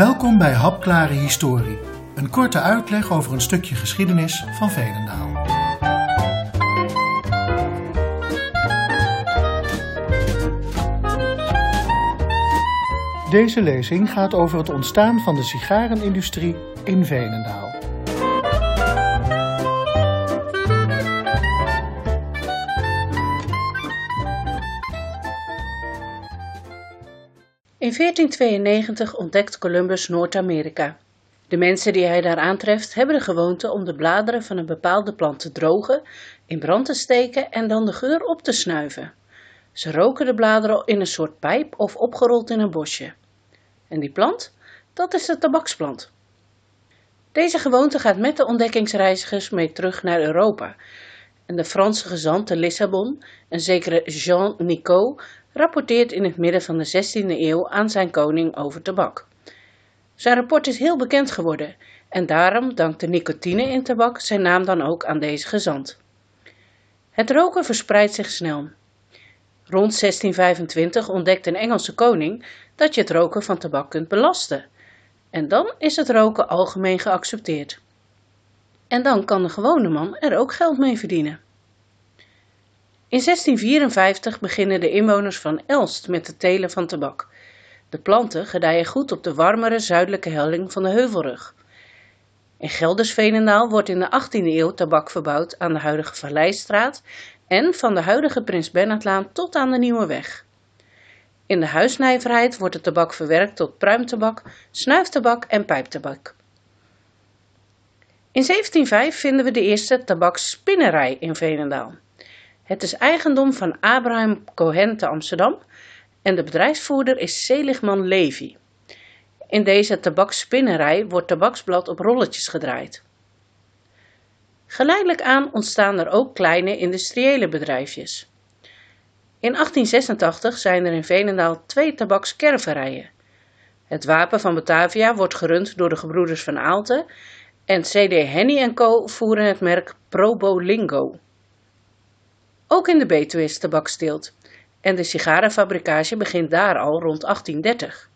Welkom bij Hapklare Historie, een korte uitleg over een stukje geschiedenis van Veenendaal. Deze lezing gaat over het ontstaan van de sigarenindustrie in Veenendaal. In 1492 ontdekt Columbus Noord-Amerika. De mensen die hij daar aantreft hebben de gewoonte om de bladeren van een bepaalde plant te drogen, in brand te steken en dan de geur op te snuiven. Ze roken de bladeren in een soort pijp of opgerold in een bosje. En die plant? Dat is de tabaksplant. Deze gewoonte gaat met de ontdekkingsreizigers mee terug naar Europa. En de Franse gezant te Lissabon, een zekere Jean Nicot, rapporteert in het midden van de 16e eeuw aan zijn koning over tabak. Zijn rapport is heel bekend geworden en daarom dankt de nicotine in tabak zijn naam dan ook aan deze gezant. Het roken verspreidt zich snel. Rond 1625 ontdekt een Engelse koning dat je het roken van tabak kunt belasten. En dan is het roken algemeen geaccepteerd. En dan kan de gewone man er ook geld mee verdienen. In 1654 beginnen de inwoners van Elst met het telen van tabak. De planten gedijen goed op de warmere zuidelijke helling van de heuvelrug. In Gelders-Veenendaal wordt in de 18e eeuw tabak verbouwd aan de huidige Valleistraat en van de huidige Prins Bernhardlaan tot aan de Nieuwe Weg. In de huisnijverheid wordt het tabak verwerkt tot pruimtabak, snuiftabak en pijptabak. In 1705 vinden we de eerste tabakspinnerij in Veenendaal. Het is eigendom van Abraham Cohen te Amsterdam en de bedrijfsvoerder is Seligman Levy. In deze tabakspinnerij wordt tabaksblad op rolletjes gedraaid. Geleidelijk aan ontstaan er ook kleine industriële bedrijfjes. In 1886 zijn er in Veenendaal twee tabakskerverijen. Het wapen van Batavia wordt gerund door de gebroeders van Aalten en CD Henny Co. voeren het merk Probolingo. Ook in de Betuwe is en de sigarenfabrikage begint daar al rond 1830.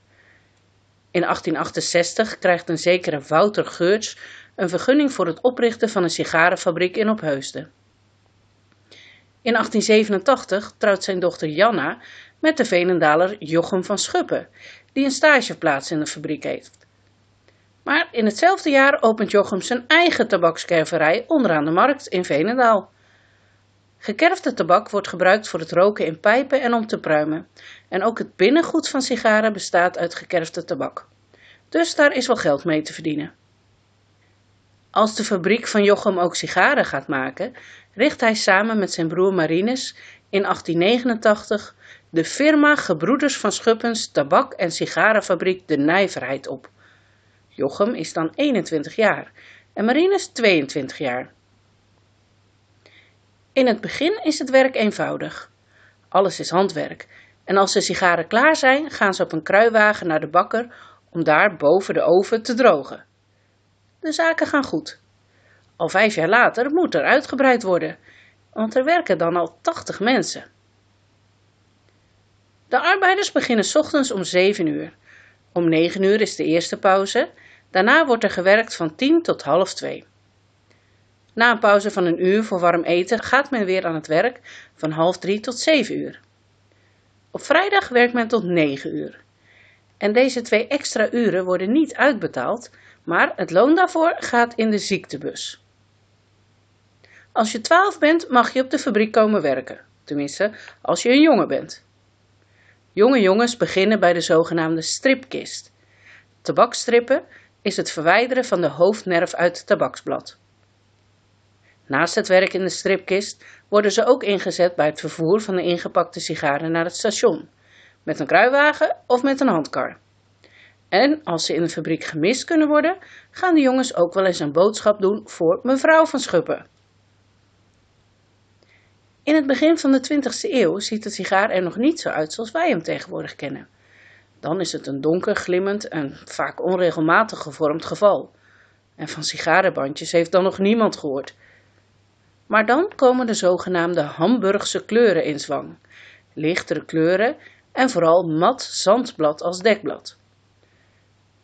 In 1868 krijgt een zekere Wouter Geurts een vergunning voor het oprichten van een sigarenfabriek in Opheusden. In 1887 trouwt zijn dochter Janna met de Venendaler Jochem van Schuppen, die een stageplaats in de fabriek heeft. Maar in hetzelfde jaar opent Jochem zijn eigen tabakskerverij onderaan de markt in Venendaal. Gekerfde tabak wordt gebruikt voor het roken in pijpen en om te pruimen. En ook het binnengoed van sigaren bestaat uit gekerfde tabak. Dus daar is wel geld mee te verdienen. Als de fabriek van Jochem ook sigaren gaat maken, richt hij samen met zijn broer Marinus in 1889 de firma Gebroeders van Schuppens tabak- en sigarenfabriek De Nijverheid op. Jochem is dan 21 jaar en Marinus 22 jaar. In het begin is het werk eenvoudig. Alles is handwerk en als de sigaren klaar zijn, gaan ze op een kruiwagen naar de bakker om daar boven de oven te drogen. De zaken gaan goed. Al vijf jaar later moet er uitgebreid worden, want er werken dan al 80 mensen. De arbeiders beginnen ochtends om 7 uur. Om 9 uur is de eerste pauze, daarna wordt er gewerkt van 10 tot half 2. Na een pauze van een uur voor warm eten gaat men weer aan het werk van half 3 tot 7 uur. Op vrijdag werkt men tot 9 uur. En deze twee extra uren worden niet uitbetaald, maar het loon daarvoor gaat in de ziektebus. Als je 12 bent, mag je op de fabriek komen werken, tenminste als je een jongen bent. Jonge jongens beginnen bij de zogenaamde stripkist. Tabakstrippen is het verwijderen van de hoofdnerf uit het tabaksblad. Naast het werk in de stripkist worden ze ook ingezet bij het vervoer van de ingepakte sigaren naar het station, met een kruiwagen of met een handkar. En als ze in de fabriek gemist kunnen worden, gaan de jongens ook wel eens een boodschap doen voor mevrouw van Schuppen. In het begin van de 20e eeuw ziet de sigaar er nog niet zo uit zoals wij hem tegenwoordig kennen. Dan is het een donker, glimmend en vaak onregelmatig gevormd geval. En van sigarenbandjes heeft dan nog niemand gehoord. Maar dan komen de zogenaamde Hamburgse kleuren in zwang. Lichtere kleuren en vooral mat zandblad als dekblad.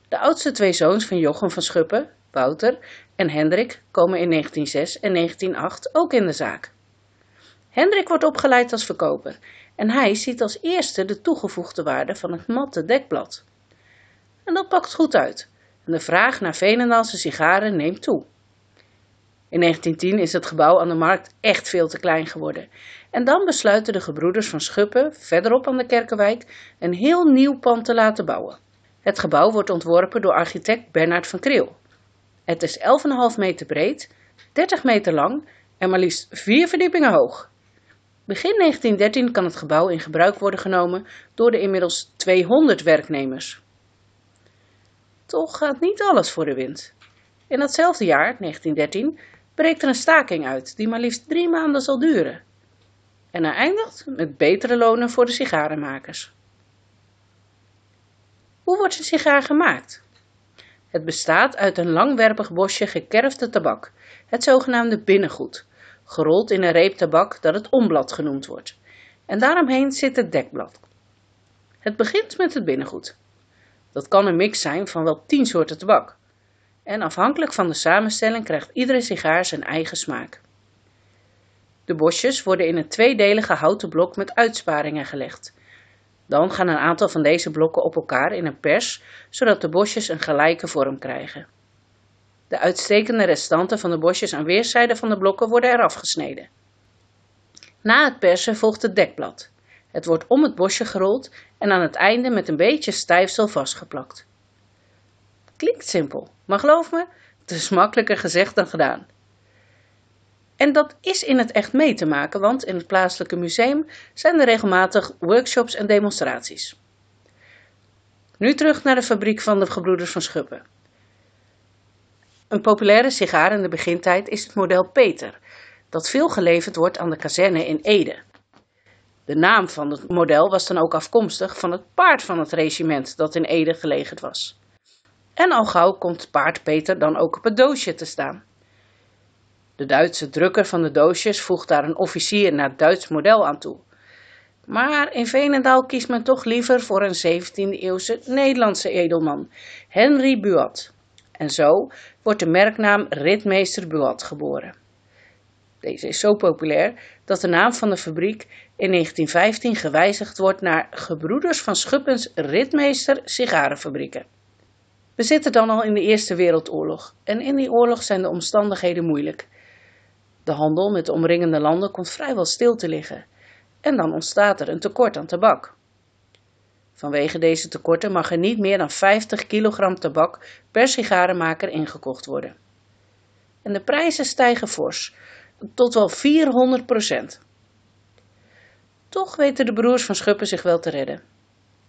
De oudste twee zoons van Jochem van Schuppen, Wouter en Hendrik, komen in 1906 en 1908 ook in de zaak. Hendrik wordt opgeleid als verkoper en hij ziet als eerste de toegevoegde waarde van het matte dekblad. En dat pakt goed uit en de vraag naar Veenendaalse sigaren neemt toe. In 1910 is het gebouw aan de markt echt veel te klein geworden. En dan besluiten de gebroeders van Schuppen, verderop aan de Kerkenwijk, een heel nieuw pand te laten bouwen. Het gebouw wordt ontworpen door architect Bernard van Kriel. Het is 11,5 meter breed, 30 meter lang en maar liefst vier verdiepingen hoog. Begin 1913 kan het gebouw in gebruik worden genomen door de inmiddels 200 werknemers. Toch gaat niet alles voor de wind. In datzelfde jaar, 1913, breekt er een staking uit die maar liefst drie maanden zal duren. En hij eindigt met betere lonen voor de sigarenmakers. Hoe wordt een sigaar gemaakt? Het bestaat uit een langwerpig bosje gekerfde tabak, het zogenaamde binnengoed, gerold in een reep tabak dat het omblad genoemd wordt. En daaromheen zit het dekblad. Het begint met het binnengoed. Dat kan een mix zijn van wel tien soorten tabak. En afhankelijk van de samenstelling krijgt iedere sigaar zijn eigen smaak. De bosjes worden in een tweedelige houten blok met uitsparingen gelegd. Dan gaan een aantal van deze blokken op elkaar in een pers, zodat de bosjes een gelijke vorm krijgen. De uitstekende restanten van de bosjes aan weerszijden van de blokken worden eraf gesneden. Na het persen volgt het dekblad. Het wordt om het bosje gerold en aan het einde met een beetje stijfsel vastgeplakt. Klinkt simpel, maar geloof me, het is makkelijker gezegd dan gedaan. En dat is in het echt mee te maken, want in het plaatselijke museum zijn er regelmatig workshops en demonstraties. Nu terug naar de fabriek van de gebroeders van Schuppen. Een populaire sigaar in de begintijd is het model Peter, dat veel geleverd wordt aan de kazerne in Ede. De naam van het model was dan ook afkomstig van het paard van het regiment dat in Ede gelegerd was. En al gauw komt paard Peter dan ook op het doosje te staan. De Duitse drukker van de doosjes voegt daar een officier naar het Duits model aan toe. Maar in Veenendaal kiest men toch liever voor een 17e-eeuwse Nederlandse edelman, Henry Buat. En zo wordt de merknaam Ritmeester Buat geboren. Deze is zo populair dat de naam van de fabriek in 1915 gewijzigd wordt naar Gebroeders van Schuppens Ritmeester Sigarenfabrieken. We zitten dan al in de Eerste Wereldoorlog en in die oorlog zijn de omstandigheden moeilijk. De handel met de omringende landen komt vrijwel stil te liggen en dan ontstaat er een tekort aan tabak. Vanwege deze tekorten mag er niet meer dan 50 kilogram tabak per sigarenmaker ingekocht worden. En de prijzen stijgen fors, tot wel 400 procent. Toch weten de broers van Schuppen zich wel te redden.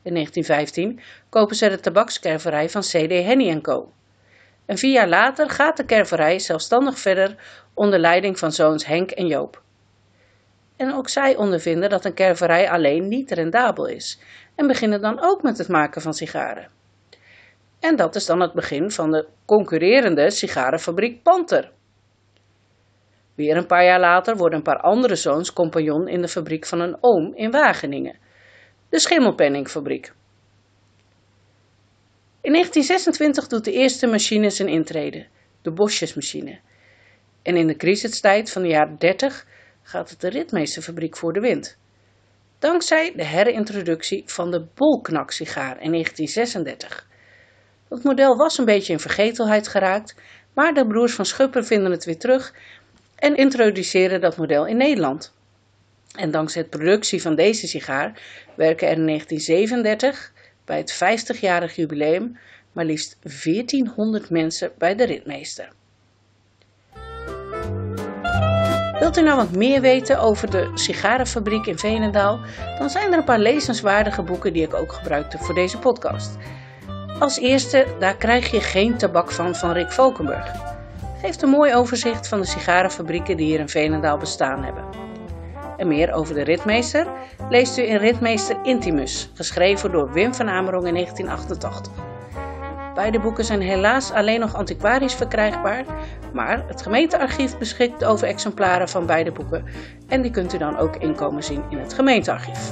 In 1915 kopen ze de tabakskerverij van C.D. Henny Co. En vier jaar later gaat de kerverij zelfstandig verder onder leiding van zoons Henk en Joop. En ook zij ondervinden dat een kerverij alleen niet rendabel is en beginnen dan ook met het maken van sigaren. En dat is dan het begin van de concurrerende sigarenfabriek Panter. Weer een paar jaar later worden een paar andere zoons compagnon in de fabriek van een oom in Wageningen, de Schimmelpenningfabriek. In 1926 doet de eerste machine zijn intrede, de bosjesmachine. En in de crisistijd van de jaren 30 gaat het de ritmeesterfabriek voor de wind. Dankzij de herintroductie van de bolknaksigaar in 1936. Dat model was een beetje in vergetelheid geraakt, maar de broers van Schupper vinden het weer terug en introduceren dat model in Nederland. En dankzij de productie van deze sigaar werken er in 1937, bij het 50-jarig jubileum, maar liefst 1400 mensen bij de ritmeester. Wilt u nou wat meer weten over de sigarenfabriek in Veenendaal? Dan zijn er een paar lezenswaardige boeken die ik ook gebruikte voor deze podcast. Als eerste, daar krijg je geen tabak van van Rick Valkenburg. Geeft een mooi overzicht van de sigarenfabrieken die hier in Veenendaal bestaan hebben. En meer over de ritmeester leest u in Ritmeester Intimus, geschreven door Wim van Amerong in 1988. Beide boeken zijn helaas alleen nog antiquarisch verkrijgbaar, maar het gemeentearchief beschikt over exemplaren van beide boeken en die kunt u dan ook inkomen zien in het gemeentearchief.